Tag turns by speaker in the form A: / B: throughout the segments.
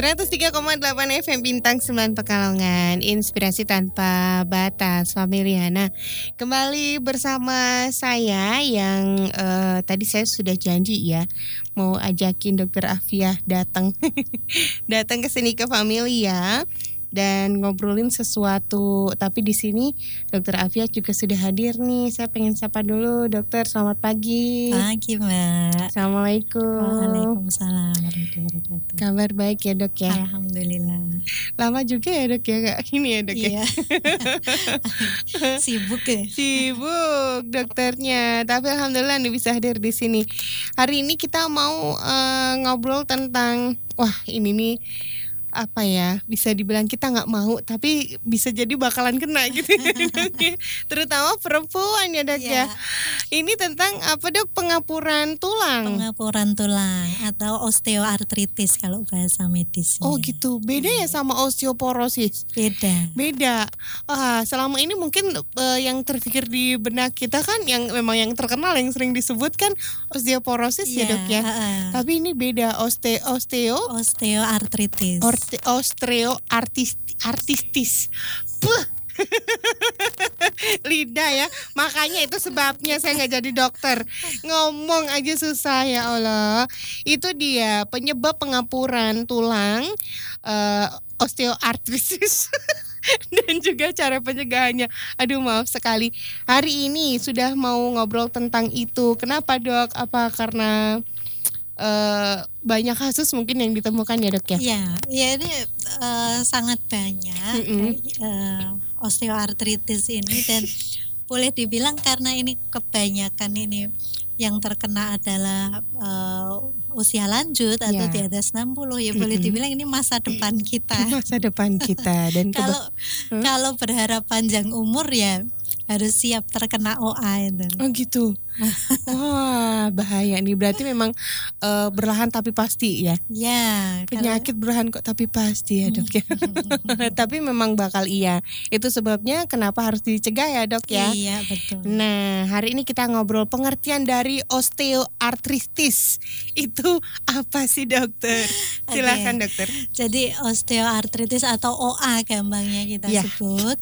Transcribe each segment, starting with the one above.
A: 103,8 FM Bintang 9 Pekalongan. Inspirasi tanpa batas Familiana Kembali bersama saya yang uh, tadi saya sudah janji ya Mau ajakin dokter Afiah datang. Datang ke sini ke Familia dan ngobrolin sesuatu. Tapi di sini Dokter Afia juga sudah hadir nih. Saya pengen sapa dulu, Dokter. Selamat pagi.
B: Pagi, Mbak.
A: Assalamualaikum.
B: Waalaikumsalam
A: Kabar baik ya, Dok ya?
B: Alhamdulillah.
A: Lama juga ya, Dok ya? Ini ya, Dok ya?
B: iya. ya? Sibuk ya?
A: Sibuk dokternya. Tapi alhamdulillah nih bisa hadir di sini. Hari ini kita mau uh, ngobrol tentang wah, ini nih apa ya bisa dibilang kita nggak mau tapi bisa jadi bakalan kena gitu. Terutama perempuan ya dok ya. ya ini tentang apa dok? Pengapuran tulang.
B: Pengapuran tulang atau osteoartritis kalau bahasa medis
A: oh gitu. Beda ya sama osteoporosis?
B: Beda.
A: Beda. Ah selama ini mungkin uh, yang terpikir di benak kita kan yang memang yang terkenal yang sering disebut kan osteoporosis ya, ya dok ya. uh, tapi ini beda. Osteo osteo?
B: Osteoartritis
A: Austrio artis artistis. Puh. lidah ya makanya itu sebabnya saya nggak jadi dokter ngomong aja susah ya Allah itu dia penyebab pengapuran tulang uh, osteoartritis dan juga cara pencegahannya. Aduh maaf sekali. Hari ini sudah mau ngobrol tentang itu. Kenapa dok? Apa karena uh, banyak kasus mungkin yang ditemukan ya dok ya?
B: Iya, ya ini uh, sangat banyak mm -hmm. uh, osteoartritis ini dan boleh dibilang karena ini kebanyakan ini yang terkena adalah uh, usia lanjut atau yeah. di atas 60 ya mm -hmm. boleh dibilang ini masa depan kita.
A: masa depan kita dan
B: kalau kalau berharap panjang umur ya harus siap terkena OA itu.
A: Oh gitu. Wah bahaya nih berarti memang uh, berlahan tapi pasti ya.
B: Ya.
A: Penyakit kalau... berlahan kok tapi pasti ya dok ya. tapi memang bakal iya. Itu sebabnya kenapa harus dicegah ya dok ya.
B: Iya betul.
A: Nah hari ini kita ngobrol pengertian dari osteoartritis itu apa sih dokter? Silakan okay. dokter.
B: Jadi osteoartritis atau OA gampangnya kita ya. sebut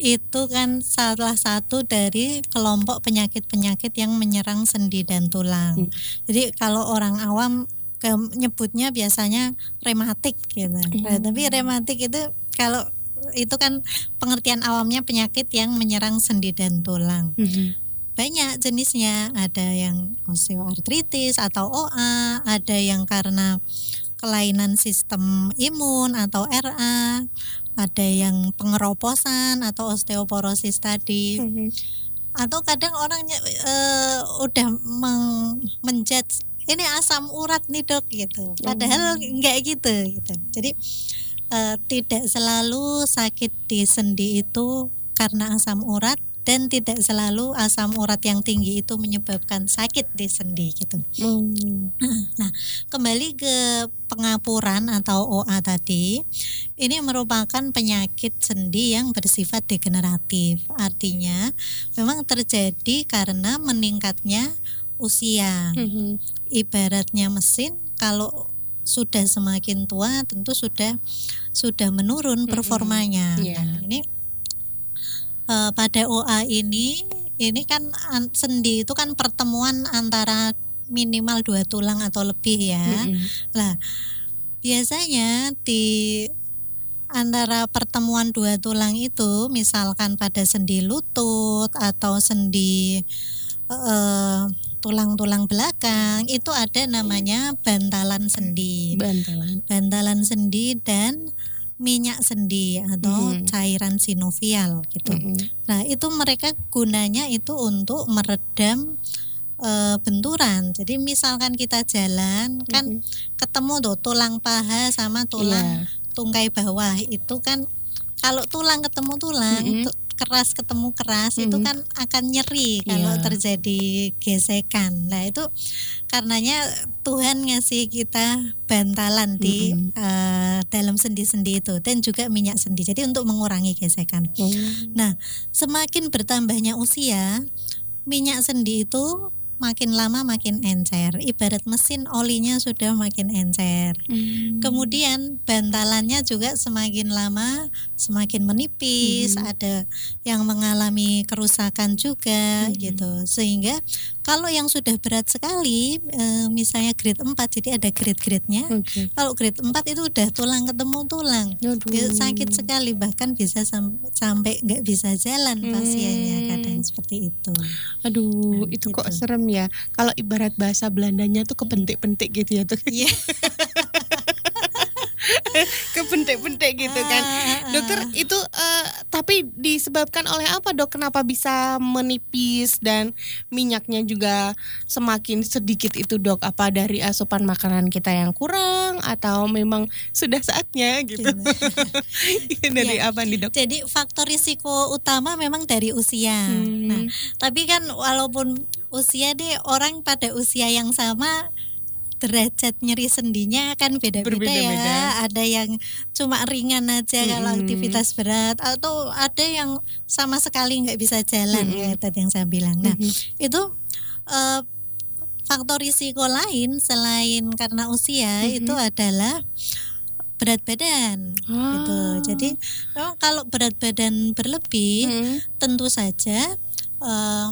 B: itu kan salah satu dari kelompok penyakit-penyakit yang menyerang sendi dan tulang. Hmm. Jadi kalau orang awam ke, nyebutnya biasanya rematik gitu. Hmm. Nah, tapi rematik itu kalau itu kan pengertian awamnya penyakit yang menyerang sendi dan tulang. Hmm. Banyak jenisnya, ada yang osteoartritis atau OA, ada yang karena kelainan sistem imun atau RA, ada yang pengeroposan atau osteoporosis tadi. Hmm atau kadang orang uh, udah meng menjudge ini asam urat nih dok gitu. Padahal hmm. enggak gitu gitu. Jadi uh, tidak selalu sakit di sendi itu karena asam urat dan tidak selalu asam urat yang tinggi itu menyebabkan sakit di sendi gitu. Hmm. Nah, kembali ke pengapuran atau OA tadi, ini merupakan penyakit sendi yang bersifat degeneratif. Artinya, memang terjadi karena meningkatnya usia. Hmm. Ibaratnya mesin kalau sudah semakin tua tentu sudah sudah menurun performanya. Hmm. Yeah. Nah, ini uh, pada OA ini ini kan sendi itu kan pertemuan antara minimal dua tulang atau lebih ya. Nah, biasanya di antara pertemuan dua tulang itu misalkan pada sendi lutut atau sendi uh, tulang-tulang belakang itu ada namanya bantalan sendi.
A: Bantalan.
B: Bantalan sendi dan minyak sendi atau mm. cairan sinovial gitu. Mm. Nah, itu mereka gunanya itu untuk meredam e, benturan. Jadi misalkan kita jalan mm. kan ketemu tuh tulang paha sama tulang yeah. tungkai bawah itu kan kalau tulang ketemu tulang mm -hmm keras ketemu keras mm -hmm. itu kan akan nyeri kalau yeah. terjadi gesekan. Nah, itu karenanya Tuhan ngasih kita bantalan di mm -hmm. uh, dalam sendi-sendi itu dan juga minyak sendi. Jadi untuk mengurangi gesekan. Mm. Nah, semakin bertambahnya usia, minyak sendi itu makin lama makin encer. Ibarat mesin olinya sudah makin encer.
A: Hmm.
B: Kemudian bantalannya juga semakin lama semakin menipis,
A: Hmm.
B: ada yang mengalami kerusakan juga
A: Hmm.
B: gitu. Sehingga kalau yang sudah berat sekali eh, misalnya grade 4 jadi ada grade-grade-nya.
A: Oke.
B: Kalau grade 4 itu udah tulang ketemu tulang.
A: Aduh.
B: Sakit sekali bahkan bisa sam- sampai nggak bisa jalan pasiennya
A: Hmm.
B: kadang seperti itu.
A: Aduh,
B: Nah,
A: itu kok
B: gitu.
A: serem ya. Kalau ibarat bahasa Belandanya tuh kepentik-pentik gitu ya tuh.
B: Iya.
A: kepentik-pentik gitu kan.
B: Ah,
A: Dokter itu eh, tapi disebabkan oleh apa dok? Kenapa bisa menipis dan minyaknya juga semakin sedikit itu dok? Apa dari asupan makanan kita yang kurang atau memang sudah saatnya gitu? dari
B: Iya.
A: apa nih dok?
B: Jadi faktor risiko utama memang dari usia.
A: Hmm.
B: Nah, tapi kan walaupun usia deh orang pada usia yang sama derajat nyeri sendinya kan beda-beda ya. Ada yang cuma ringan aja kalau
A: Mm-mm.
B: aktivitas berat atau ada yang sama sekali nggak bisa jalan
A: Mm-mm.
B: kayak tadi yang saya bilang. Nah,
A: Mhm.
B: itu eh, faktor risiko lain selain karena usia
A: Mhm.
B: itu adalah berat badan gitu.
A: Ah.
B: Jadi memang kalau berat badan berlebih
A: Hmm.
B: tentu saja eh,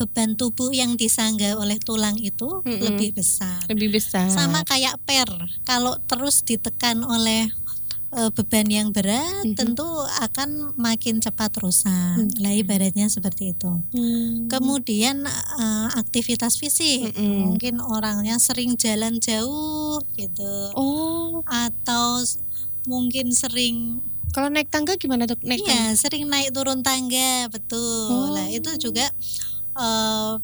B: beban tubuh yang disangga oleh tulang itu
A: Mm-mm.
B: lebih besar.
A: lebih besar.
B: Sama kayak per, kalau terus ditekan oleh eh, beban yang berat
A: Mhm.
B: tentu akan makin cepat rusak.
A: Mhm.
B: Lah ibaratnya seperti itu.
A: Hmm.
B: Kemudian eh, aktivitas fisik,
A: Mm-mm.
B: mungkin orangnya sering jalan jauh gitu,
A: Oh,
B: atau mungkin sering
A: kalau naik tangga gimana dok? Naik tangga?
B: Iya, sering naik turun tangga, betul.
A: Oh.
B: Nah, itu juga eh,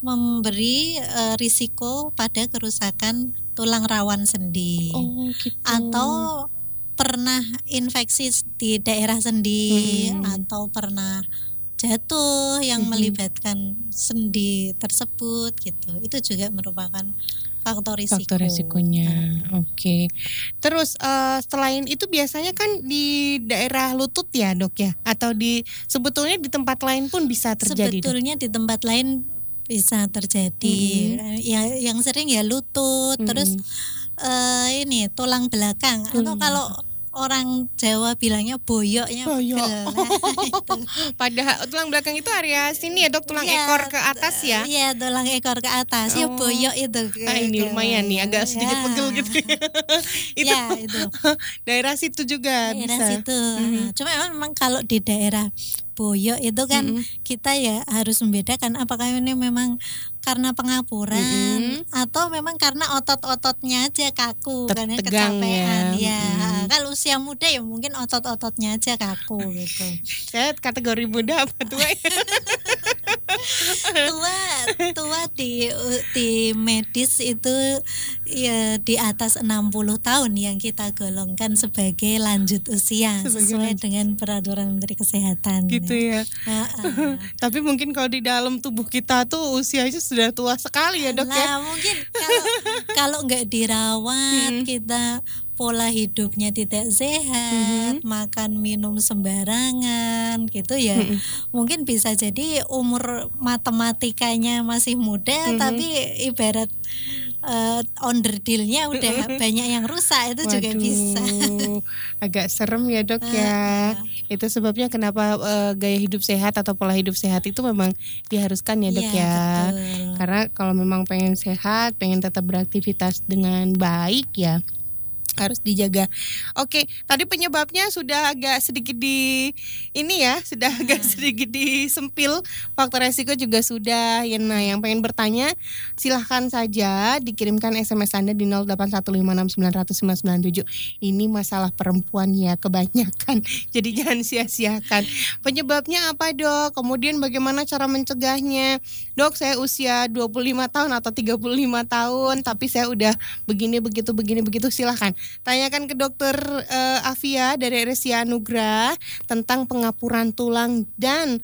B: memberi eh, risiko pada kerusakan tulang rawan sendi.
A: Oh, gitu.
B: Atau pernah infeksi di daerah sendi
A: Mm-mm.
B: atau pernah jatuh yang
A: Mhm.
B: melibatkan sendi tersebut gitu. Itu juga merupakan faktor risiko.
A: faktor resikonya. Oke. Terus eh, selain itu biasanya kan di daerah lutut ya dok ya, atau di sebetulnya di tempat lain pun bisa terjadi. Dok?
B: Sebetulnya di tempat lain bisa terjadi. Ya yang sering ya lutut, terus
A: Mm-mm.
B: eh, ini tulang belakang atau
A: Tulang
B: kalau orang Jawa bilangnya boyoknya
A: Boyok.
B: pegel. Nah, itu.
A: Padahal tulang belakang itu area sini ya dok, tulang
B: Iya,
A: ekor ke atas ya.
B: Iya, tulang ekor ke atas. Ya
A: Oh.
B: boyok itu.
A: Ah ini lumayan nih, agak sedikit
B: Ya.
A: pegel gitu. itu
B: Ya, itu.
A: daerah situ juga
B: daerah
A: bisa.
B: situ. Nah, Cuma memang kalau di daerah boyok itu kan
A: Mm-mm.
B: kita ya harus membedakan apakah ini memang karena pengapuran
A: Mm-mm.
B: atau memang karena otot-ototnya aja kaku karena kecapean
A: ya.
B: ya.
A: Mm.
B: Kalau usia muda ya mungkin otot-ototnya aja kaku gitu.
A: Saya kategori muda apa tua ya?
B: tua tua di di medis itu ya di atas 60 tahun yang kita golongkan sebagai lanjut usia
A: Sebagai
B: sesuai
A: lanjut.
B: dengan peraturan Menteri Kesehatan.
A: gitu ya.
B: Heeh.
A: Tapi mungkin kalau di dalam tubuh kita tuh usianya sudah tua sekali ya dok ya.
B: Nah, mungkin kalau kalau nggak dirawat
A: Mm-mm.
B: kita pola hidupnya tidak sehat, makan minum sembarangan gitu ya.
A: Mm-mm.
B: Mungkin bisa jadi umur matematikanya masih muda
A: Mhm.
B: tapi ibarat eh, onderdilnya udah banyak yang rusak itu juga
A: Waduh,
B: bisa.
A: agak serem ya dok ya. Itu sebabnya kenapa eh, gaya hidup sehat atau pola hidup sehat itu memang diharuskan ya dok
B: Iya,
A: ya.
B: betul.
A: Karena kalau memang pengen sehat, pengen tetap beraktivitas dengan baik ya harus dijaga. Oke, tadi penyebabnya sudah agak sedikit di ini ya, sudah agak sedikit disempil. Faktor resiko juga sudah. Ya, nah, yang pengen bertanya silahkan saja dikirimkan SMS Anda di 0815690097. Ini masalah perempuan ya kebanyakan. Jadi jangan sia-siakan. Penyebabnya apa, Dok? Kemudian bagaimana cara mencegahnya? Dok, saya usia 25 tahun atau 35 tahun tapi saya udah begini begitu begini begitu silahkan tanyakan ke dokter eh, Afia dari RSIA Anugrah tentang pengapuran tulang dan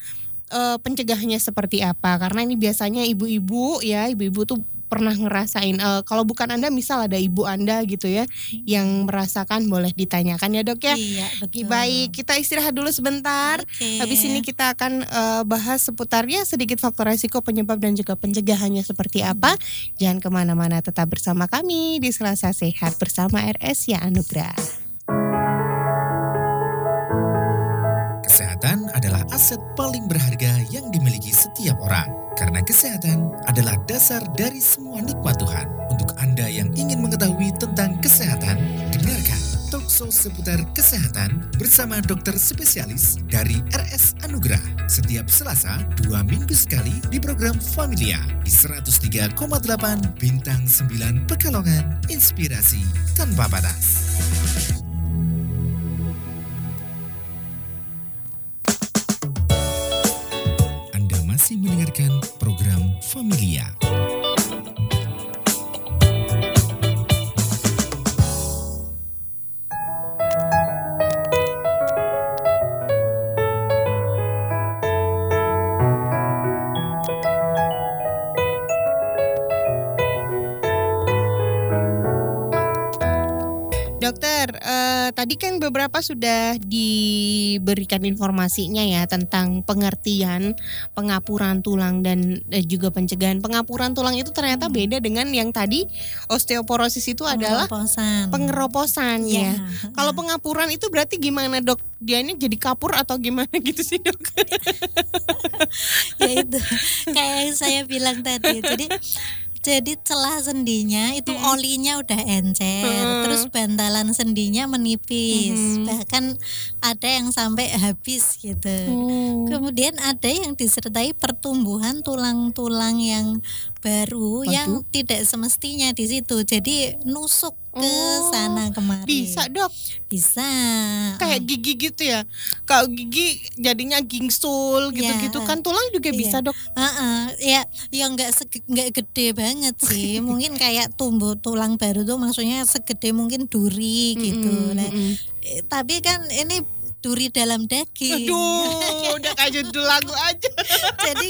A: eh, pencegahannya seperti apa. Karena ini biasanya ibu-ibu ya ibu-ibu tuh pernah ngerasain uh, kalau bukan Anda misal ada ibu Anda gitu ya yang merasakan boleh ditanyakan ya Dok ya.
B: Iya, betul.
A: Baik, kita istirahat dulu sebentar.
B: Oke.
A: Habis ini kita akan uh, bahas seputarnya sedikit faktor resiko penyebab dan juga pencegahannya seperti apa. Jangan ke mana-mana, tetap bersama kami di Selasa Sehat bersama RS Ya Anugrah.
C: Kesehatan adalah aset paling berharga yang dimiliki setiap orang. Karena kesehatan adalah dasar dari semua nikmat Tuhan. Untuk Anda yang ingin mengetahui tentang kesehatan, dengarkan talkshow seputar kesehatan bersama dokter spesialis dari RS Anugrah setiap Selasa dua minggu sekali di program Familia di 103,8 Bintang 9 Pekalongan Inspirasi Tanpa Batas. Familia.
A: Tadi kan beberapa sudah diberikan informasinya ya tentang pengertian pengapuran tulang dan eh, juga pencegahan pengapuran tulang itu ternyata beda dengan yang tadi osteoporosis itu adalah
B: Pengeroposan.
A: ya.
B: Iya.
A: Kalau pengapuran itu berarti gimana dok? Dia ini jadi kapur atau gimana gitu sih dok?
B: ya itu kayak yang saya bilang tadi jadi jadi celah sendinya itu
A: Mm-mm.
B: olinya udah encer
A: Mm.
B: terus bantalan sendinya menipis
A: Mm.
B: bahkan ada yang sampai habis gitu
A: Oh.
B: kemudian ada yang disertai pertumbuhan tulang-tulang yang baru
A: Waduh.
B: yang tidak semestinya di situ jadi nusuk ke
A: Oh,
B: sana kemari
A: Bisa dok,
B: bisa
A: kayak gigi gitu ya. Kalau gigi jadinya gingsul gitu-gitu
B: Iya.
A: kan tulang juga
B: Iya.
A: bisa dok.
B: Heeh, ya yang nggak sege- nggak gede banget sih mungkin kayak tumbuh tulang baru tuh maksudnya segede mungkin duri gitu
A: Mm-mm,
B: Nah,
A: mm-mm.
B: eh, tapi kan ini duri dalam daging
A: Aduh, udah kayak judul lagu aja.
B: jadi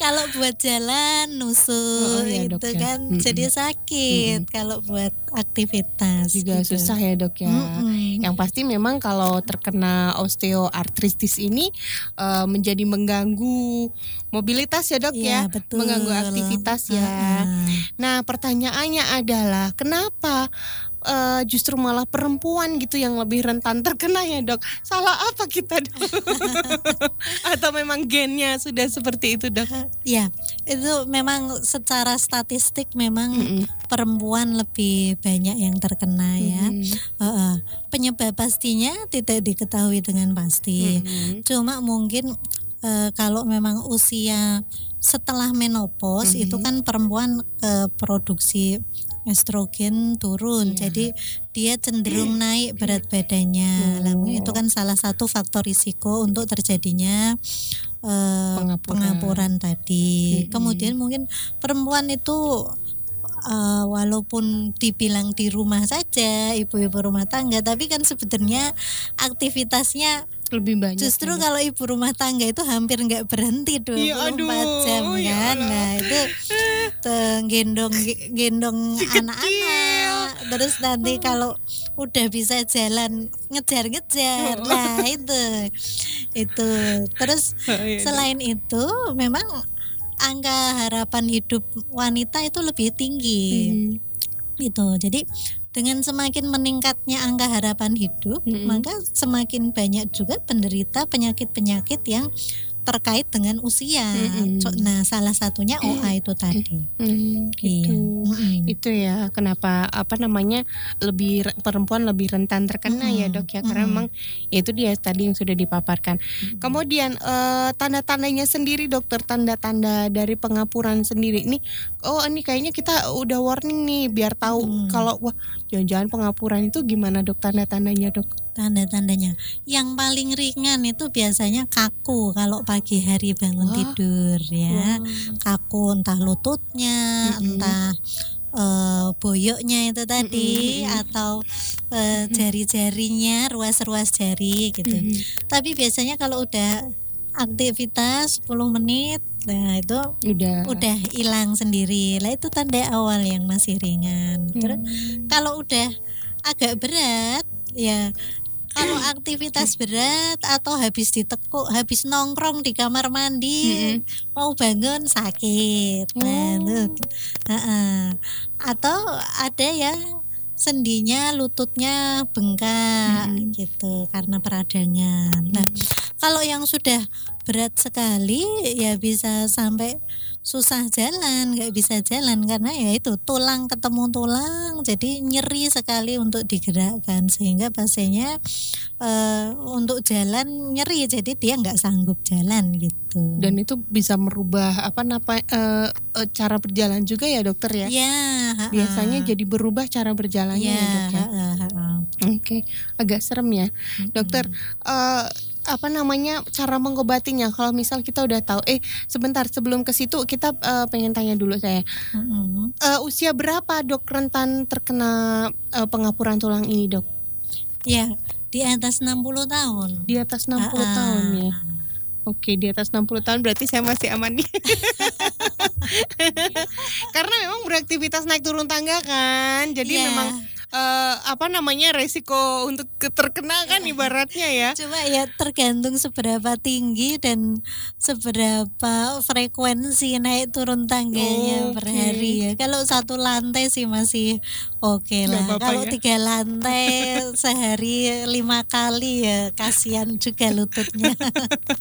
B: kalau buat jalan
A: Oh,
B: nusuk
A: iya,
B: gitu
A: dok, ya.
B: kan jadi sakit kalau buat aktivitas
A: Juga
B: gitu.
A: susah ya dok ya.
B: Mm-mm.
A: Yang pasti memang kalau terkena osteoartritis ini eh, menjadi mengganggu mobilitas ya dok ya.
B: Iya, betul.
A: mengganggu aktivitas ya. Nah pertanyaannya adalah kenapa eh, justru malah perempuan gitu yang lebih rentan terkena ya dok? Salah apa kita dok? Atau memang gennya sudah seperti itu dok?
B: Ya, itu memang secara statistik memang
A: Mm-mm.
B: perempuan lebih banyak yang terkena ya.
A: Mm.
B: Heeh. Penyebab pastinya tidak diketahui dengan pasti.
A: Mm-mm.
B: Cuma mungkin eh, kalau memang usia setelah menopause
A: Mhm.
B: itu kan perempuan eh, produksi estrogen turun.
A: Iya.
B: Jadi dia cenderung naik berat badannya.
A: Oh.
B: itu kan salah satu faktor risiko untuk terjadinya eh,
A: Pengapuran.
B: pengapuran tadi.
A: Mhm.
B: Kemudian mungkin perempuan itu eh, walaupun dibilang di rumah saja ibu-ibu rumah tangga, tapi kan sebenarnya aktivitasnya
A: Lebih banyak.
B: justru
A: ya, Dok.
B: kalau ibu rumah tangga itu hampir nggak berhenti 24
A: Iya, aduh,
B: jam
A: ya
B: kan.
A: Allah.
B: Nah, itu gendong gendong anak-anak. Terus nanti kalau udah bisa jalan ngejar-ngejar.
A: Oh.
B: Nah, itu. Itu. Terus
A: Oh, iya,
B: selain itu memang angka harapan hidup wanita itu lebih tinggi
A: Mhm.
B: Itu jadi dengan semakin meningkatnya angka harapan hidup
A: Mm-mm.
B: maka semakin banyak juga penderita penyakit-penyakit yang terkait dengan usia
A: Mm-mm.
B: Co- nah salah satunya OA itu tadi
A: Hmm,
B: iya
A: gitu.
B: Mm-mm.
A: Itu ya kenapa apa namanya lebih re- perempuan lebih rentan terkena ya
B: Mm-mm,
A: dok ya karena
B: mm-mm.
A: memang itu dia tadi yang sudah dipaparkan. Kemudian eh, tanda-tandanya sendiri dokter tanda-tanda dari pengapuran sendiri ini oh ini kayaknya kita udah warning nih biar tahu
B: Hmm.
A: kalau wah jangan-jangan pengapuran itu gimana dok tanda-tandanya dok?
B: Tanda-tandanya yang paling ringan itu biasanya kaku kalau pagi hari bangun
A: Wah.
B: tidur ya
A: Wah.
B: kaku entah lututnya
A: Mm-mm.
B: entah eh, boyoknya itu tadi
A: Mm-mm.
B: atau eh, jari-jarinya ruas-ruas jari gitu
A: Mhm.
B: tapi biasanya kalau udah aktivitas 10 menit nah itu
A: Udah.
B: udah hilang sendiri lah itu tanda awal yang masih ringan terus
A: Hmm.
B: kalau udah agak berat ya kalau aktivitas berat atau habis ditekuk habis nongkrong di kamar mandi mau bangun sakit nah
A: Oh.
B: itu Heeh. atau ada yang sendinya lututnya bengkak
A: Mm-mm.
B: gitu karena peradangan nah kalau yang sudah berat sekali ya bisa sampai susah jalan nggak bisa jalan karena ya itu tulang ketemu tulang jadi nyeri sekali untuk digerakkan sehingga pasiennya eh, untuk jalan nyeri jadi dia nggak sanggup jalan gitu
A: Dan itu bisa merubah apa napa eh, eh, cara berjalan juga ya dokter ya?
B: ya ha-ha.
A: Biasanya jadi berubah cara berjalannya ya,
B: ya
A: dok ya. Oke, agak serem ya, dokter. eh apa namanya cara mengobatinya? Kalau misal kita udah tahu, eh sebentar sebelum ke situ kita eh, pengen tanya dulu saya,
B: Mm-mm.
A: Eh, usia berapa dok rentan terkena eh, pengapuran tulang ini dok?
B: ya di atas 60 tahun
A: Di atas 60
B: Ha-ha.
A: tahun ya. Oke, di atas 60 tahun berarti saya masih aman nih. Karena memang beraktivitas naik turun tangga kan. Jadi
B: Iya.
A: memang eh, apa namanya resiko untuk ke- terkena kan ibaratnya ya.
B: Cuma ya tergantung seberapa tinggi dan seberapa frekuensi naik turun tangganya per
A: Oke.
B: hari ya. Kalau satu lantai sih masih oke
A: Nggak
B: lah. Kalau
A: ya.
B: tiga lantai sehari lima kali ya kasihan juga lututnya.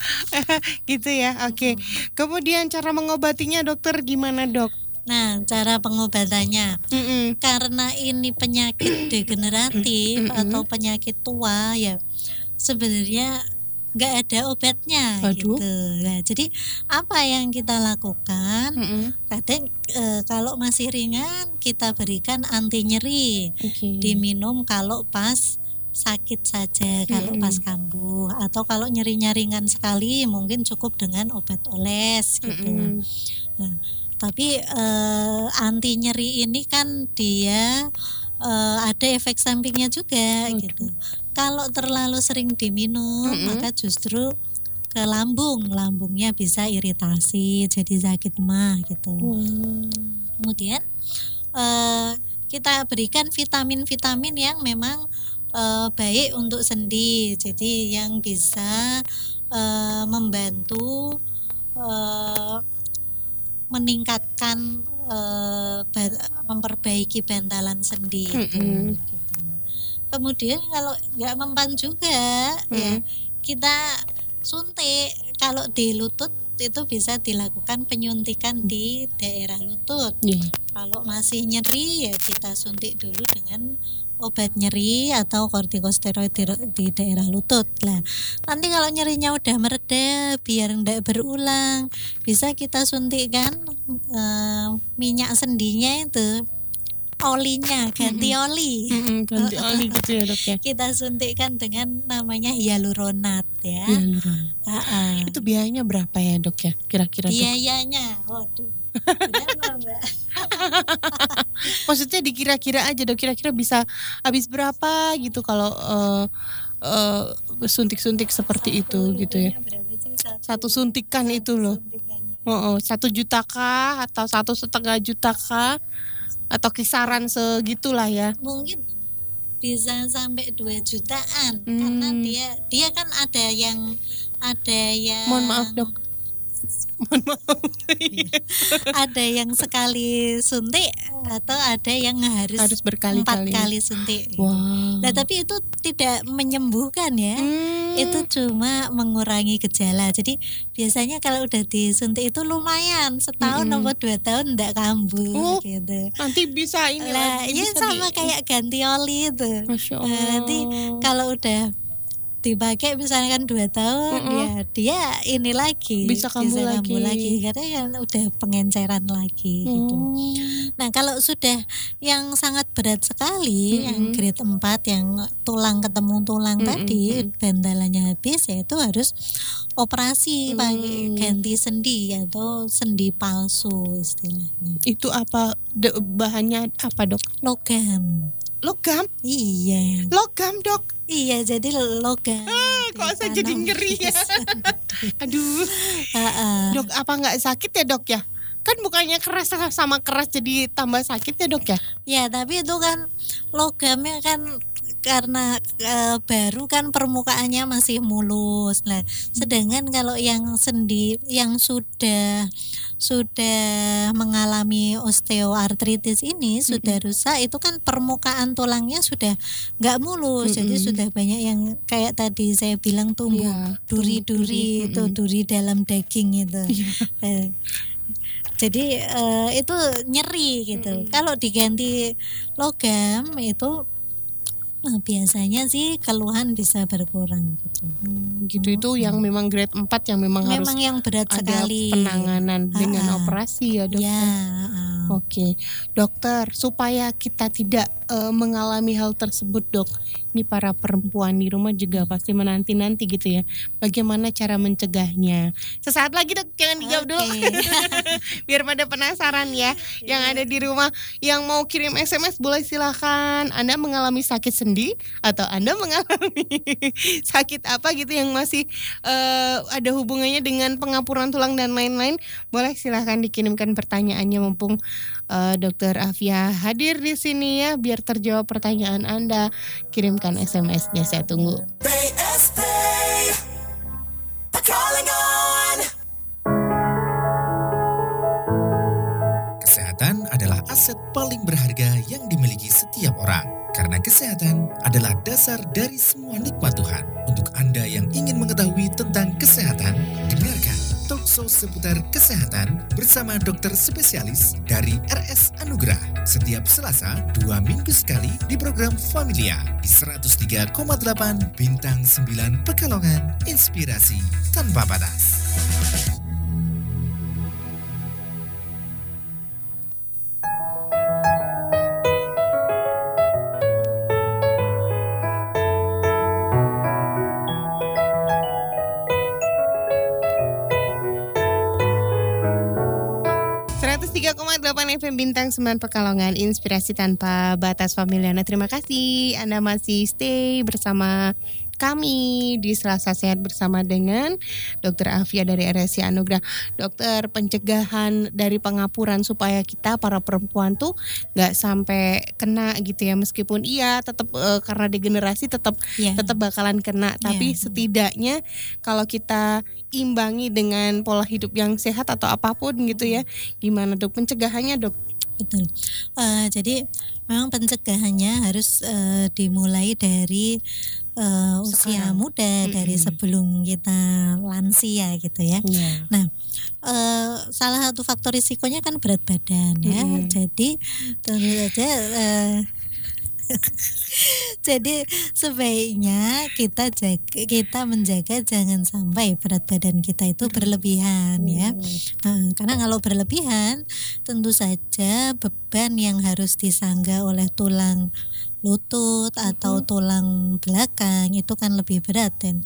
A: gitu ya. Oke. Kemudian cara mengobatinya dokter gimana, Dok?
B: Nah, cara pengobatannya
A: Mm-mm.
B: karena ini penyakit degeneratif
A: Mm-mm.
B: atau penyakit tua ya sebenarnya nggak ada obatnya
A: Waduh.
B: gitu. Nah, jadi apa yang kita lakukan?
A: Mm-mm.
B: Kadang eh, kalau masih ringan kita berikan anti nyeri,
A: Oke.
B: diminum kalau pas sakit saja, kalau
A: Mm-mm.
B: pas kambuh atau kalau nyerinya ringan sekali mungkin cukup dengan obat oles gitu.
A: Mm-mm.
B: Tapi eh, anti nyeri ini kan dia eh, ada efek sampingnya juga gitu. Kalau terlalu sering diminum
A: Mm-mm.
B: maka justru ke lambung, lambungnya bisa iritasi, jadi sakit mah gitu.
A: Wah.
B: Kemudian eh, kita berikan vitamin-vitamin yang memang eh, baik untuk sendi, jadi yang bisa eh, membantu eh, meningkatkan ba- memperbaiki bantalan sendi. itu,
A: Mm-mm.
B: gitu. Kemudian kalau nggak mempan juga, ya
A: Mm-mm.
B: kita suntik. Kalau di lutut itu bisa dilakukan penyuntikan di daerah lutut.
A: Iya.
B: Kalau masih nyeri ya kita suntik dulu dengan obat nyeri atau kortikosteroid di, di daerah lutut. Lah, nanti kalau nyerinya udah mereda biar tidak berulang, bisa kita suntikkan eh, minyak sendinya itu olinya ganti oli.
A: Ganti oli gitu ya, Dok ya.
B: Kita suntikkan dengan namanya hyaluronat ya. Ah.
A: Itu biayanya berapa ya, Dok ya? Kira-kira, Dok?
B: Biayanya, waduh. Mbak?
A: Maksudnya dikira-kira aja, Dok. Kira-kira bisa habis berapa gitu kalau eh, eh, suntik-suntik seperti itu gitu ya.
B: Sih?
A: Satu suntikan itu loh. Oh, oh, satu juta kah atau satu setengah juta kah atau kisaran segitulah ya.
B: mungkin bisa sampai 2 jutaan
A: Hmm.
B: karena dia dia kan ada yang ada yang
A: Mohon maaf dok. Mohon maaf.
B: ada yang sekali suntik atau ada yang harus,
A: Harus
B: empat
A: berkali-kali.
B: kali suntik.
A: Wow.
B: Nah tapi itu tidak menyembuhkan ya.
A: Hmm.
B: Itu cuma mengurangi gejala. Jadi biasanya kalau udah disuntik itu lumayan setahun
A: Mm-mm.
B: atau dua tahun tidak kambuh
A: Oh,
B: gitu.
A: nanti bisa ini
B: Lah, ya sama
A: di-
B: kayak ganti oli itu. Nah, nanti kalau udah dipakai misalkan dua tahun
A: Mm-mm.
B: ya dia ini lagi
A: Bisa kambuh
B: kambuh
A: lagi.
B: karena kan udah pengenceran lagi gitu.
A: Oh.
B: Nah, kalau sudah yang sangat berat sekali yang
A: Mm-mm.
B: grade 4 yang tulang ketemu tulang
A: Mm-mm,
B: tadi bandalannya habis ya itu harus operasi pakai
A: Mm.
B: ganti sendi atau sendi palsu istilahnya.
A: Itu apa bahannya apa dok?
B: Logam.
A: Logam?
B: Iya.
A: Logam dok?
B: Iya jadi logam.
A: Ah, kok saya jadi ngeri ya? Aduh,
B: Heeh.
A: dok apa nggak sakit ya dok ya? Kan bukannya keras sama keras jadi tambah sakit ya dok ya?
B: Ya tapi itu kan logamnya kan karena eh, baru kan permukaannya masih mulus. Nah, sedangkan kalau yang sendi yang sudah sudah mengalami osteoartritis ini sudah rusak itu kan permukaan tulangnya sudah nggak mulus. Jadi
A: Mm-mm.
B: sudah banyak yang kayak tadi saya bilang tumbuh
A: Iya,
B: duri-duri itu
A: Mm-mm.
B: duri dalam daging itu. Eh, jadi eh, itu nyeri gitu. Kalau diganti logam itu eh, biasanya sih keluhan bisa berkurang gitu.
A: Gitu itu yang memang grade 4 yang memang, harus
B: Memang yang berat
A: ada
B: sekali.
A: penanganan dengan
B: Ha-ha.
A: operasi ya dok.
B: Ya, ah.
A: Oke, dokter, supaya kita tidak eh, mengalami hal tersebut, dok. Ini para perempuan di rumah juga pasti menanti-nanti gitu ya. Bagaimana cara mencegahnya? Sesaat lagi, dok. Jangan dijawab dulu.
B: Oke.
A: Biar pada penasaran ya. Yang ada di rumah, yang mau kirim SMS boleh silahkan. Anda mengalami sakit sendi atau Anda mengalami sakit apa gitu yang masih eh, ada hubungannya dengan pengapuran tulang dan lain-lain. Boleh silahkan dikirimkan pertanyaannya mumpung eh, Dokter Afia hadir di sini ya biar terjawab pertanyaan Anda. Kirimkan SMS-nya saya tunggu.
C: Kesehatan adalah aset paling berharga yang dimiliki setiap orang. Karena kesehatan adalah dasar dari semua nikmat Tuhan. Untuk Anda yang ingin mengetahui tentang kesehatan, talkshow seputar kesehatan bersama dokter spesialis dari RS Anugerah. Setiap Selasa, dua minggu sekali di program Familia di 103,8 Bintang 9 Pekalongan. Inspirasi tanpa batas.
A: Delapan FM Bintang 9 Pekalongan Inspirasi tanpa batas Familiana Terima kasih Anda masih stay bersama kami di Selasa Sehat bersama dengan Dokter Afia dari RSI Anugerah Dokter pencegahan dari pengapuran supaya kita para perempuan tuh nggak sampai kena gitu ya meskipun iya tetap eh, karena degenerasi tetap
B: Ya.
A: tetap bakalan kena tapi
B: Iya.
A: setidaknya kalau kita imbangi dengan pola hidup yang sehat atau apa pun gitu ya gimana dok pencegahannya dok
B: Betul. Eh, jadi memang pencegahannya harus eh, dimulai dari eh, usia
A: Sekarang.
B: muda, dari
A: Mm-mm.
B: sebelum kita lansia gitu ya.
A: Iya.
B: Eh, salah satu faktor risikonya kan berat badan ya.
A: Mm-mm.
B: Jadi tentu saja eh, jadi sebaiknya kita jaga, kita menjaga jangan sampai berat badan kita itu berlebihan ya. Nah, karena kalau berlebihan tentu saja beban yang harus disangga oleh tulang lutut atau tulang belakang itu kan lebih berat dan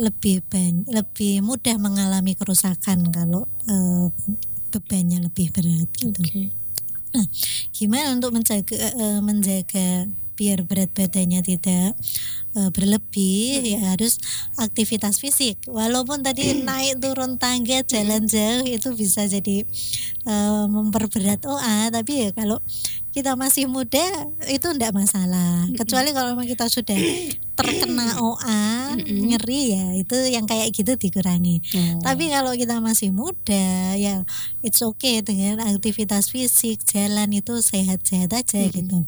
B: lebih ban- lebih mudah mengalami kerusakan kalau eh, bebannya lebih berat gitu.
A: Oke.
B: Gimana untuk menjaga eh, menjaga biar berat badannya tidak eh, berlebih ya harus aktivitas fisik. Walaupun tadi naik turun tangga jalan jauh itu bisa jadi eh, memperberat OA, tapi ya kalau kita masih muda itu enggak masalah. Kecuali kalau memang kita sudah terkena OA, nyeri ya itu yang kayak gitu dikurangi.
A: Oh.
B: Tapi kalau kita masih muda ya it's okay dengan aktivitas fisik, jalan itu sehat-sehat aja gitu.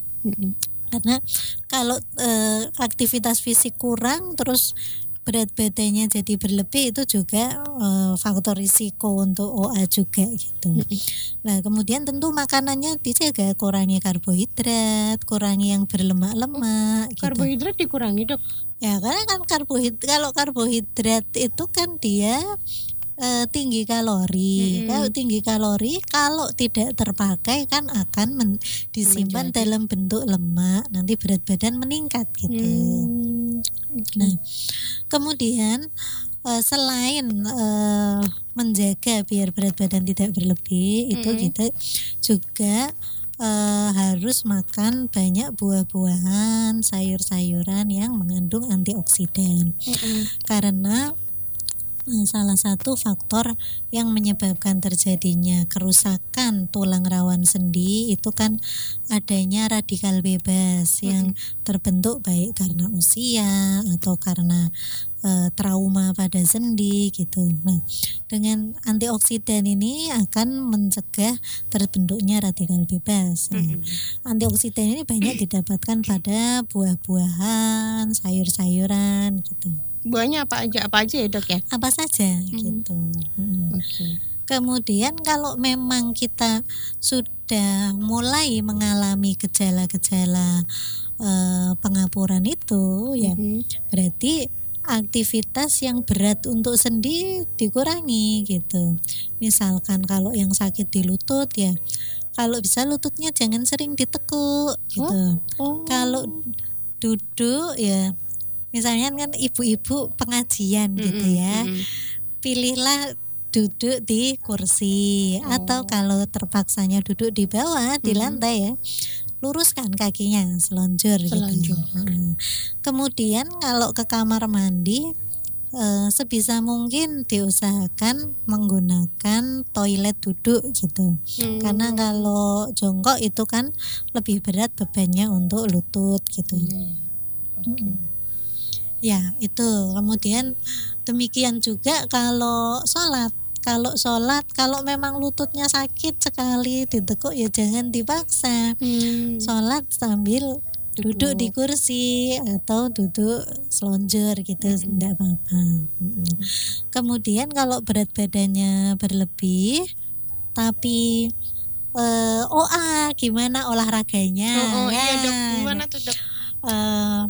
B: Karena kalau eh, aktivitas fisik kurang terus berat badannya jadi berlebih itu juga eh, faktor risiko untuk OA juga gitu. Nah, kemudian tentu makanannya dijaga, kurangi karbohidrat, kurangi yang berlemak-lemak gitu.
A: karbohidrat dikurangi dok
B: Ya, karena kan karbohidrat kalau karbohidrat itu kan dia eh, tinggi kalori.
A: Mm-mm.
B: Kalau tinggi kalori kalau tidak terpakai kan akan men- disimpan
A: Menjadi.
B: dalam bentuk lemak, nanti berat badan meningkat gitu.
A: Hmm.
B: Nah, kemudian eh, selain eh, menjaga biar berat badan tidak berlebih, itu
A: Mm-mm.
B: kita juga eh, harus makan banyak buah-buahan, sayur-sayuran yang mengandung antioksidan. Karena eh, salah satu faktor yang menyebabkan terjadinya kerusakan tulang rawan sendi itu kan adanya radikal bebas yang terbentuk baik karena usia atau karena eh, trauma pada sendi gitu. Nah, dengan antioksidan ini akan mencegah terbentuknya radikal bebas. Nah, antioksidan ini banyak didapatkan pada buah-buahan, sayur-sayuran gitu.
A: Buahnya apa aja? Apa aja ya dok ya?
B: Apa saja gitu. Mm.
A: Oke.
B: Kemudian kalau memang kita sudah mulai mengalami gejala-gejala eh, pengapuran itu ya
A: Mhm.
B: berarti aktivitas yang berat untuk sendi dikurangi gitu. Misalkan kalau yang sakit di lutut ya kalau bisa lututnya jangan sering ditekuk gitu.
A: Oh.
B: Kalau duduk ya misalnya kan ibu-ibu pengajian gitu
A: Mm-mm,
B: ya
A: mm-mm.
B: pilihlah duduk di kursi atau
A: Oh.
B: kalau terpaksanya duduk di bawah di
A: Mhm.
B: lantai ya luruskan kakinya selonjor, gitu.
A: Selonjor.
B: Heeh. Kemudian kalau ke kamar mandi eh, sebisa mungkin diusahakan menggunakan toilet duduk gitu.
A: Hmm.
B: Karena kalau jongkok itu kan lebih berat bebannya untuk lutut gitu.
A: Iya, iya. Oke.
B: Ya, itu. Kemudian demikian juga kalau sholat. Kalau sholat, kalau memang lututnya sakit sekali ditekuk ya jangan dipaksa.
A: Hmm.
B: Sholat sambil duduk di kursi atau duduk selonjor gitu, tidak apa-apa. Mm-mm. Kemudian kalau berat badannya berlebih, tapi eh, OA gimana olahraganya?
A: Oh, oh, iya dok.
B: Nah,
A: Gimana tuh dok?
B: eh,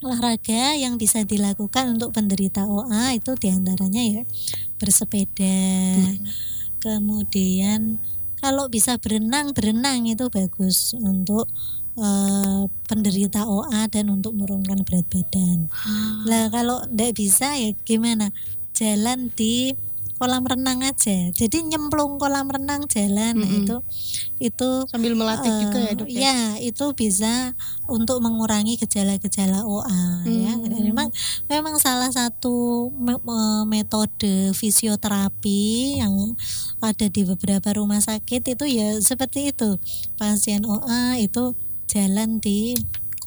B: olahraga yang bisa dilakukan untuk penderita OA itu di antaranya ya bersepeda, kemudian kalau bisa berenang berenang itu bagus untuk eh, penderita OA dan untuk menurunkan berat badan. Lah kalau tidak bisa ya gimana? Jalan di kolam renang aja. Jadi nyemplung kolam renang jalan nah,
A: Mm-mm.
B: itu itu
A: Sambil melatih juga ya dok ya?
B: ya, itu bisa untuk mengurangi gejala-gejala OA ya.
A: Hmm.
B: Dan memang memang salah satu me- me- metode fisioterapi yang ada di beberapa rumah sakit itu ya seperti itu. Pasien OA itu jalan di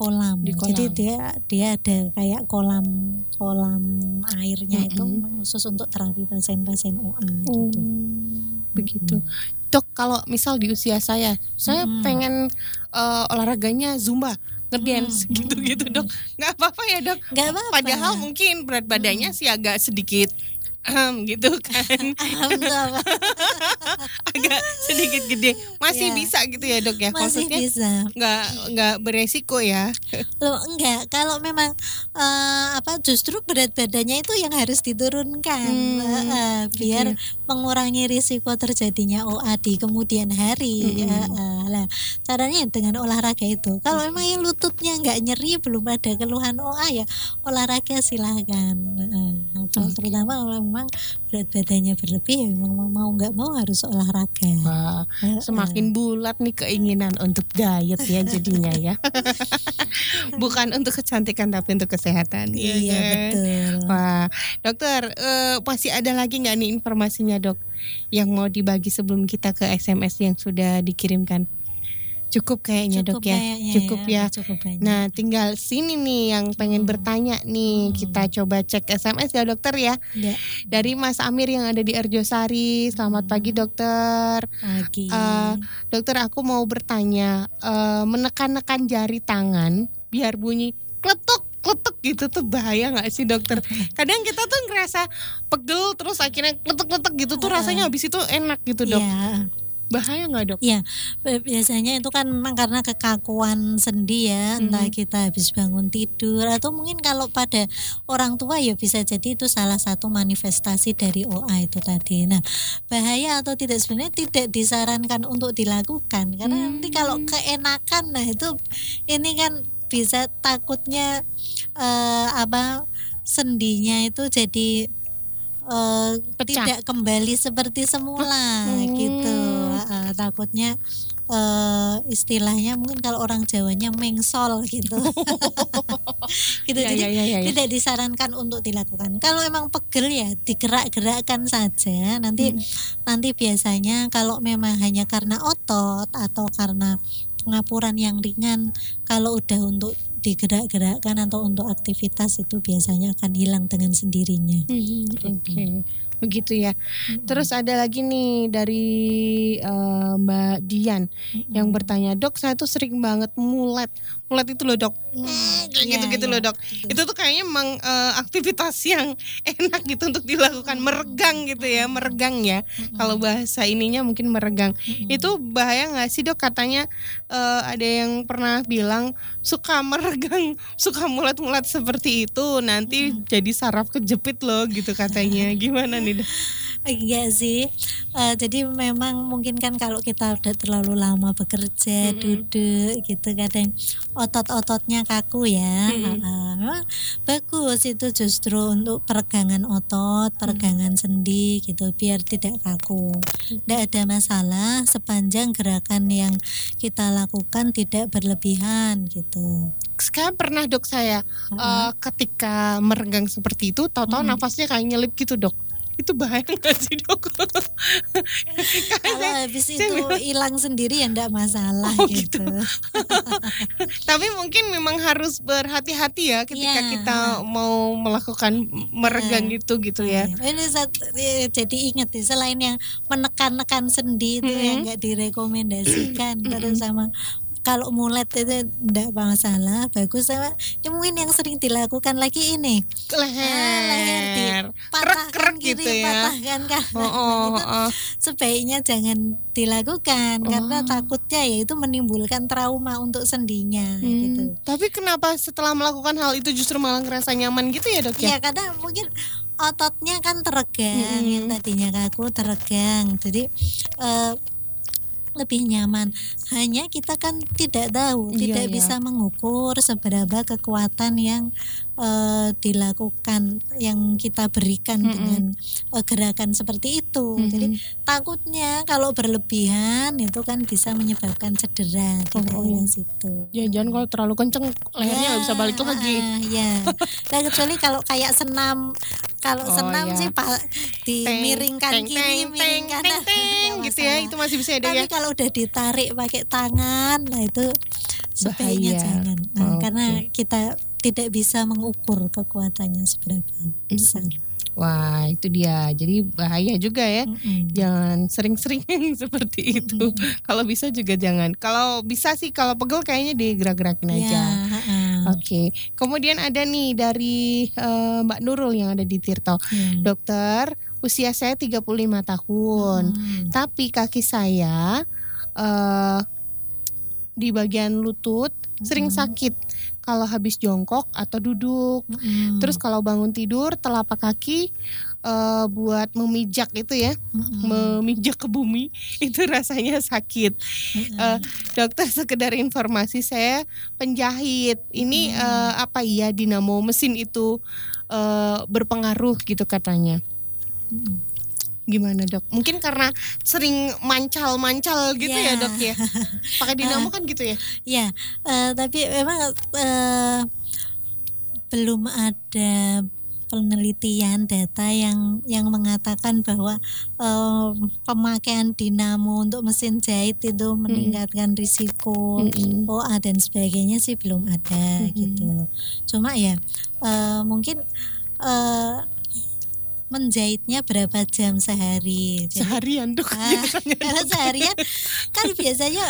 B: kolam.
A: Di kolam.
B: Jadi dia dia ada kayak kolam kolam airnya itu
A: Mm-mm.
B: memang khusus untuk terapi pasien-pasien OA
A: Oh,
B: gitu.
A: begitu. Dok, kalau misal di usia saya, saya
B: Mm-mm.
A: pengen eh, olahraganya zumba, ngedance
B: Mm,
A: gitu-gitu
B: mm,
A: dok. Nggak apa-apa ya dok.
B: Nggak apa-apa.
A: Padahal mungkin berat badannya sih agak sedikit ehem, gitu kan, agak sedikit gede. Masih
B: Iya.
A: bisa gitu ya dok ya?
B: masih
A: Maksudnya
B: bisa.
A: nggak nggak beresiko ya?
B: loh enggak. Kalau memang eh, apa justru berat badannya itu yang harus diturunkan
A: Hmm,
B: eh, biar mengurangi risiko terjadinya OA di kemudian hari
A: Mm-mm.
B: Eh, eh, lah caranya dengan olahraga itu. Kalau memang yang lututnya nggak nyeri belum ada keluhan OA ya olahraga silahkan. Eh, apa, terutama memang berat badannya berlebih ya memang mau- nggak mau harus olahraga
A: Wah, semakin bulat nih keinginan untuk diet ya jadinya ya. Bukan untuk kecantikan tapi untuk kesehatan. ya
B: iya
A: kan?
B: betul
A: Wah, dokter, eh, masih ada lagi nggak nih informasinya dok yang mau dibagi sebelum kita ke SMS yang sudah dikirimkan? Cukup kayaknya dok ya,
B: kayaknya
A: cukup ya.
B: cukup banyak.
A: Nah, tinggal sini nih yang pengen
B: Hmm.
A: bertanya nih,
B: Hmm.
A: kita coba cek SMS ya dokter ya.
B: Ya,
A: Dari Mas Amir yang ada di Arjosari. Selamat pagi dokter.
B: pagi.
A: Eh, Dokter, aku mau bertanya, eh, menekan-nekan jari tangan biar bunyi kletuk kletuk gitu tuh bahaya nggak sih dokter? Kadang kita tuh ngerasa pegel terus akhirnya kletuk-kletuk gitu tuh rasanya habis itu enak gitu dok.
B: Ya,
A: Bahaya nggak dok?
B: bi- biasanya itu kan memang karena kekakuan sendi ya, entah
A: Mhm.
B: kita habis bangun tidur atau mungkin kalau pada orang tua ya bisa jadi itu salah satu manifestasi dari OA itu tadi. Nah, bahaya atau tidak sebenarnya tidak disarankan untuk dilakukan karena nanti kalau
A: Hmm.
B: keenakan nah itu ini kan bisa takutnya eh, apa sendinya itu jadi eh,
A: Pecah.
B: tidak kembali seperti semula
A: Hmm,
B: gitu. uh, takutnya uh, istilahnya mungkin kalau orang Jawanya mengsol gitu. gitu
A: Ya,
B: jadi
A: ya, ya, ya, ya.
B: tidak disarankan untuk dilakukan. Kalau emang pegel ya digerak-gerakkan saja. Nanti
A: Hmm.
B: nanti biasanya kalau memang hanya karena otot atau karena pengapuran yang ringan, kalau udah untuk digerak-gerakkan atau untuk aktivitas itu biasanya akan hilang dengan sendirinya.
A: Hmm, Oke, begitu ya. Terus ada lagi nih dari eh, Mbak Dian yang bertanya, dok saya tuh sering banget mulet, mulet itu loh dok,
B: Hmm,
A: kayak
B: iya,
A: gitu-gitu
B: iya,
A: loh dok. Itu tuh kayaknya memang eh, aktivitas yang enak gitu untuk dilakukan, meregang gitu ya, meregang ya. Kalau bahasa ininya mungkin meregang. Itu bahaya nggak sih dok? Katanya eh, ada yang pernah bilang suka meregang, suka mulet-mulet seperti itu, nanti jadi saraf kejepit loh gitu katanya. Gimana nih dok?
B: Iya sih. Eh, jadi memang mungkin kan kalau kita udah terlalu lama bekerja, duduk gitu kadang otot-ototnya kaku ya. Heeh. bagus itu justru untuk peregangan otot, peregangan sendi gitu biar tidak kaku. Tidak ada masalah sepanjang gerakan yang kita lakukan tidak berlebihan gitu.
A: Sekarang pernah dok saya eh, ketika meregang seperti itu, tahu-tahu nafasnya kayak nyelip gitu dok. Itu bahaya nggak sih dok?
B: Kalau habis itu hilang sendiri ya enggak masalah
A: Oh,
B: gitu.
A: Tapi mungkin memang harus berhati-hati ya ketika
B: Iya.
A: kita mau melakukan meregang gitu gitu ya.
B: Iya. Ini eh, jadi ingat nih selain yang menekan-nekan sendi itu yang nggak direkomendasikan terus sama kalau mulet itu enggak masalah bagus sama ya mungkin yang sering dilakukan lagi ini
A: Leher,
B: Ah, leher di patahkan kiri
A: gitu ya.
B: patahkan kanan
A: Oh, oh,
B: itu
A: oh.
B: sebaiknya jangan dilakukan karena takutnya ya itu menimbulkan trauma untuk sendinya gitu
A: Hmm, Tapi kenapa setelah melakukan hal itu justru malah ngerasa nyaman gitu ya dok ya?
B: Iya karena mungkin ototnya kan teregang yang tadinya kaku teregang jadi eh, lebih nyaman hanya kita kan tidak tahu
A: Iya,
B: tidak
A: iya.
B: bisa mengukur seberapa kekuatan yang eh, dilakukan yang kita berikan dengan eh, gerakan seperti itu jadi takutnya kalau berlebihan itu kan bisa menyebabkan cedera di daerah situ
A: Ya jangan kalau terlalu kenceng lehernya nggak bisa balik lagi.
B: ah, ya. Nah, kecuali kalau kayak senam, kalau
A: Oh,
B: senam
A: ya.
B: sih pak dimiringkan
A: Teng,
B: kiri,
A: teng,
B: miring kanan,
A: teng, teng,
B: nggak
A: gitu ya. Itu masih bisa ada
B: Tapi
A: ya.
B: kalau udah ditarik pakai tangan, nah itu sebaiknya jangan, Nah,
A: Oke.
B: karena kita tidak bisa mengukur kekuatannya seberapa besar.
A: Wah itu dia. Jadi bahaya juga ya.
B: Mm-mm.
A: Jangan sering-sering seperti itu. Kalau bisa juga jangan. Kalau bisa sih kalau pegel kayaknya digerak-gerakin
B: Ya,
A: aja.
B: heeh.
A: Oke. Kemudian ada nih dari eh, Mbak Nurul yang ada di Tirto.
B: Ya.
A: Dokter, usia saya 35 tahun.
B: Hmm.
A: Tapi kaki saya eh di bagian lutut sering sakit kalau habis jongkok atau duduk.
B: Mm-mm.
A: Terus kalau bangun tidur telapak kaki eh, buat memijak itu ya,
B: Mm-mm.
A: memijak ke bumi itu rasanya sakit.
B: Mm-mm.
A: Eh, dokter sekedar informasi saya penjahit. Ini eh, apa iya dinamo mesin itu eh, berpengaruh gitu katanya.
B: Mm-mm.
A: Gimana dok? Mungkin karena sering mancal-mancal gitu ya,
B: Ya.
A: dok ya. Pakai dinamo kan gitu ya?
B: Ya, eh, tapi memang eh, belum ada penelitian data yang yang mengatakan bahwa eh, pemakaian dinamo untuk mesin jahit itu meningkatkan risiko
A: Mm-mm.
B: OA dan sebagainya sih belum ada gitu. Cuma ya eh, mungkin eh, menjahitnya berapa jam sehari. Jadi
A: Seharian dok.
B: Ah, kalau seharian kan biasanya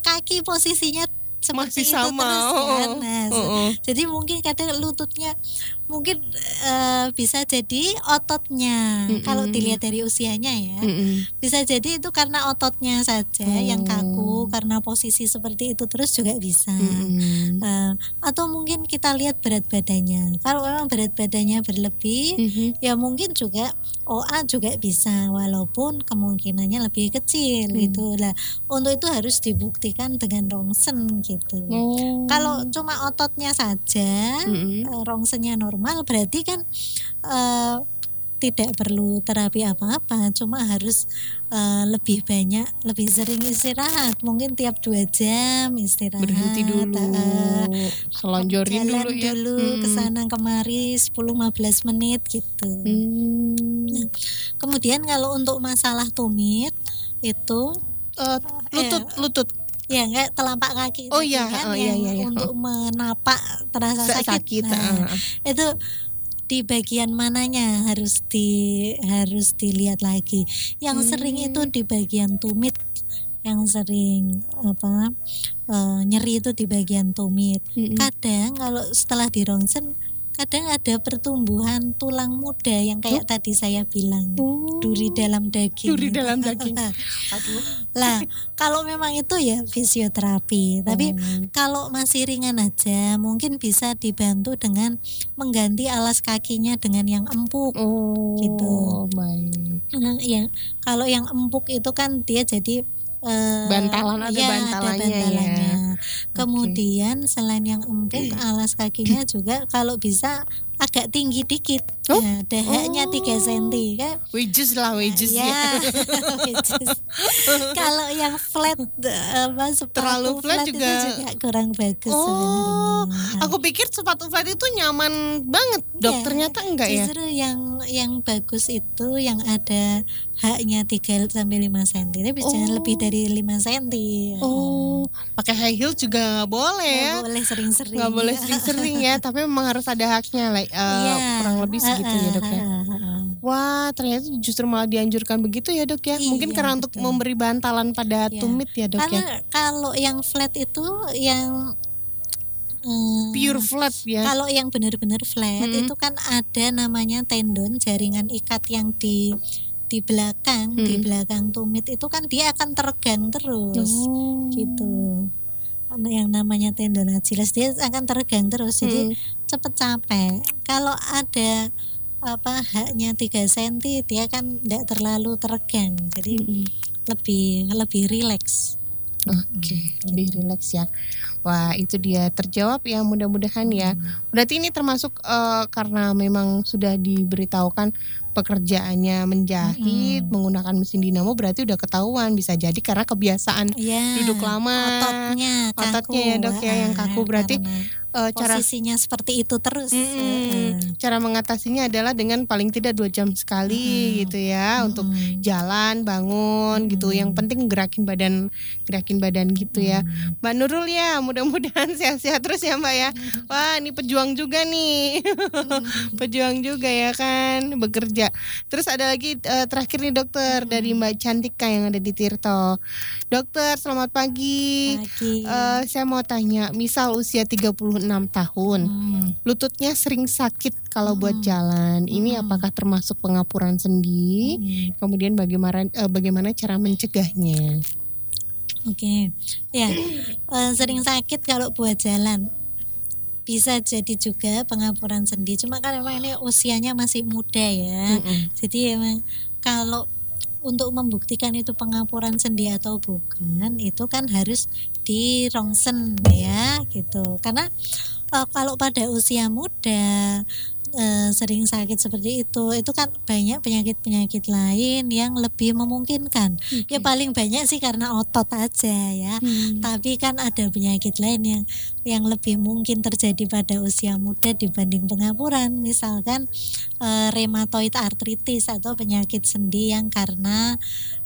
B: kaki posisinya seperti
A: Masih
B: itu
A: sama.
B: terus
A: Oh,
B: kan. Nah,
A: Oh, oh.
B: jadi mungkin kadang lututnya mungkin eh, bisa jadi ototnya kalau
A: Mm-mm.
B: dilihat dari usianya ya.
A: Mm-mm.
B: Bisa jadi itu karena ototnya saja yang
A: Oh.
B: kaku karena posisi seperti itu terus juga bisa.
A: Mm-mm.
B: Eh, atau mungkin kita lihat berat badannya. Kalau memang berat badannya berlebih,
A: Mhm.
B: ya mungkin juga OA juga bisa walaupun kemungkinannya lebih kecil
A: Hmm.
B: gitu lah untuk itu harus dibuktikan dengan rongsen gitu
A: Oh.
B: kalau cuma ototnya saja
A: Mm-mm.
B: eh, rongsennya normal berarti kan eh, tidak perlu terapi apa-apa, cuma harus uh, lebih banyak, lebih sering istirahat. Mungkin tiap dua jam istirahat.
A: Berhenti dulu, uh, selonjorin dulu ya.
B: dulu
A: Hmm.
B: ke sana kemari 10-15 menit gitu.
A: Hmm.
B: Nah, kemudian kalau untuk masalah tumit itu
A: Eh, lutut, lutut.
B: Ya enggak telapak kaki
A: Oh
B: tadi
A: iya,
B: kan
A: oh iya,
B: yang
A: iya, iya.
B: untuk menapak terasa
A: Sa-
B: sakit.
A: sakit,
B: Nah,
A: ah.
B: itu di bagian mananya harus di harus dilihat lagi. Yang sering itu
A: Hmm.
B: di bagian tumit yang sering apa eh, nyeri itu di bagian tumit.
A: Mm-mm.
B: Kadang kalau setelah di rongsen kadang ada pertumbuhan tulang muda yang kayak tadi saya bilang
A: Oh.
B: duri dalam daging.
A: Duri dalam daging.
B: Aduh. Lah, kalau memang itu ya fisioterapi. Tapi
A: Oh.
B: kalau masih ringan aja, mungkin bisa dibantu dengan mengganti alas kakinya dengan yang empuk.
A: Oh,
B: Gitu.
A: baik.
B: Nah, yang kalau yang empuk itu kan dia jadi eh,
A: Bantalan, ada
B: ya,
A: bantalannya ya.
B: bantalannya. Kemudian selain yang empuk, alas kakinya juga kalau bisa agak tinggi dikit.
A: Oh.
B: Nah, dahaknya 3 cm kan
A: Wages lah, wages ya.
B: Ya, wages. Kalau yang flat apa sepatu
A: Terlalu flat
B: itu
A: juga-
B: juga kurang bagus
A: Oh,
B: sebenarnya.
A: Aku pikir sepatu flat itu nyaman banget, dok.
B: Iya,
A: Ternyata enggak ya.
B: Justru yang yang bagus itu yang ada haknya 3 sampai 5 cm. Tapi jangan
A: Oh.
B: lebih dari 5 cm.
A: Oh, pakai high heel juga nggak boleh ya.
B: Nggak boleh sering-sering.
A: Nggak boleh sering-sering ya, tapi memang harus ada haknya, like,
B: Iya.
A: kurang lebih segitu ya dok ya.
B: Ah, ah, ah.
A: Wah, ternyata justru malah dianjurkan begitu ya dok ya. Mungkin
B: Iya,
A: karena untuk
B: betul.
A: memberi bantalan pada
B: Iya.
A: tumit ya dok
B: Karena
A: ya.
B: kalau yang flat itu yang hmm,
A: Pure flat ya.
B: Kalau yang benar-benar flat
A: Mm-mm.
B: itu kan ada namanya tendon jaringan ikat yang di di belakang di
A: Mm-mm.
B: belakang tumit itu kan dia akan teregang terus
A: Oh.
B: gitu. Karena yang namanya tendon Achilles dia akan teregang terus jadi
A: Mm.
B: Cepet capek. Kalau ada apa haknya 3 cm dia kan tidak terlalu teregang jadi
A: Mm-mm.
B: lebih lebih rileks.
A: Oke, lebih rileks ya. Wah, itu dia terjawab ya mudah-mudahan ya. Berarti ini termasuk eh, karena memang sudah diberitahukan pekerjaannya menjahit menggunakan mesin dinamo berarti udah ketahuan bisa jadi karena kebiasaan
B: Ya,
A: Duduk lama,
B: ototnya kaku,
A: ototnya ya, Dok, ya, yang kaku.
B: Ah,
A: Berarti,
B: karena
A: eh, cara
B: posisinya seperti itu terus.
A: Mm-mm.
B: Heeh.
A: cara mengatasinya adalah dengan paling tidak dua jam sekali gitu ya untuk
B: Mm-mm.
A: jalan bangun gitu. Yang penting gerakin badan gerakin badan gitu ya. Mbak Nurul ya, mudah-mudahan sehat-sehat terus ya Mbak ya. Wah, ini pejuang juga nih. pejuang juga ya kan, bekerja. Terus ada lagi eh, terakhir nih dokter dari Mbak Cantika yang ada di Tirto. Dokter, selamat pagi.
B: Pagi.
A: Eh, saya mau tanya, misal usia 36 tahun,
B: Hmm.
A: lututnya sering sakit kalau buat jalan. Ini
B: Hmm.
A: apakah termasuk pengapuran sendi?
B: Hmm.
A: Kemudian bagaimana eh, bagaimana cara mencegahnya?
B: Oke, ya eh, sering sakit kalau buat jalan bisa jadi juga pengapuran sendi. Cuma kan memang ini usianya masih muda ya.
A: Mm-mm.
B: Jadi emang kalau untuk membuktikan itu pengapuran sendi atau bukan itu kan harus di rongsen ya gitu. Karena eh, kalau pada usia muda eh, sering sakit seperti itu itu kan banyak penyakit-penyakit lain yang lebih memungkinkan. Ya paling banyak sih karena otot aja ya.
A: Hmm.
B: Tapi kan ada penyakit lain yang yang lebih mungkin terjadi pada usia muda dibanding pengapuran. Misalkan eh, rheumatoid arthritis atau penyakit sendi yang karena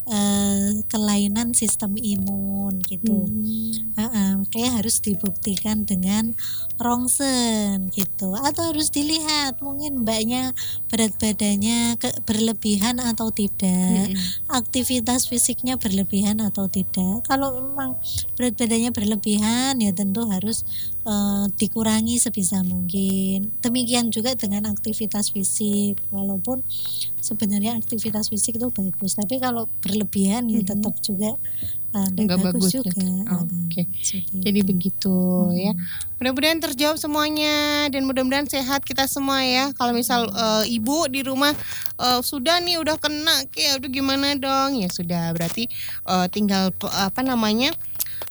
B: eh, kelainan sistem imun gitu.
A: Hmm.
B: Heeh, makanya harus dibuktikan dengan rongsen gitu atau harus dilihat mungkin mbaknya berat badannya ke- berlebihan atau tidak
A: Mm-mm.
B: aktivitas fisiknya berlebihan atau tidak kalau memang berat badannya berlebihan ya tentu harus eh, dikurangi sebisa mungkin demikian juga dengan aktivitas fisik walaupun sebenarnya aktivitas fisik itu bagus tapi kalau berlebihan ya
A: Mhm.
B: tetap juga eh, nggak
A: Nggak
B: bagus,
A: bagus
B: juga
A: juga. Oke.
B: Seperti
A: Jadi
B: itu.
A: begitu ya. Mudah-mudahan terjawab semuanya dan mudah-mudahan sehat kita semua ya. Kalau misal eh, ibu di rumah eh, sudah nih udah kena kayak aduh gimana dong? Ya sudah berarti eh, tinggal apa namanya?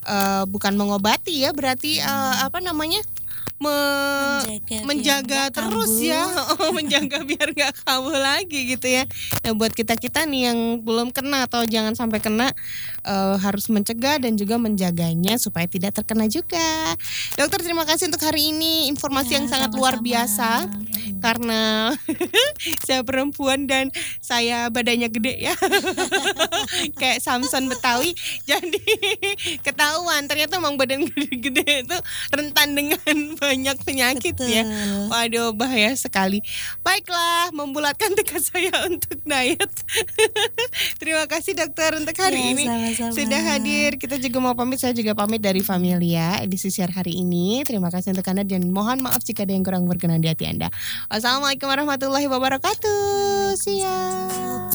A: Eh, bukan mengobati ya, berarti eh, apa namanya? Me-
B: Menjaga
A: menjaga terus
B: kambuh.
A: ya, oh, menjaga biar nggak kambuh lagi gitu ya. Nah buat kita kita nih yang belum kena atau jangan sampai kena eh, harus mencegah dan juga menjaganya supaya tidak terkena juga. Dokter terima kasih untuk hari ini informasi
B: Ya,
A: yang sangat luar
B: sama-sama.
A: biasa
B: Mm.
A: karena saya perempuan dan saya badannya gede ya kayak Samson Betawi jadi ketahuan ternyata emang badan gede-gede itu rentan dengan banyak penyakit ya.
B: Betul.
A: waduh bahaya sekali. Baiklah membulatkan tekad saya untuk diet. Terima kasih dokter untuk hari
B: Ya,
A: ini
B: sama-sama.
A: sudah hadir. Kita juga mau pamit saya juga pamit dari Familia edisi siar hari ini. Terima kasih untuk anda dan mohon maaf jika ada yang kurang berkenan di hati anda. Wassalamualaikum warahmatullahi wabarakatuh. Siap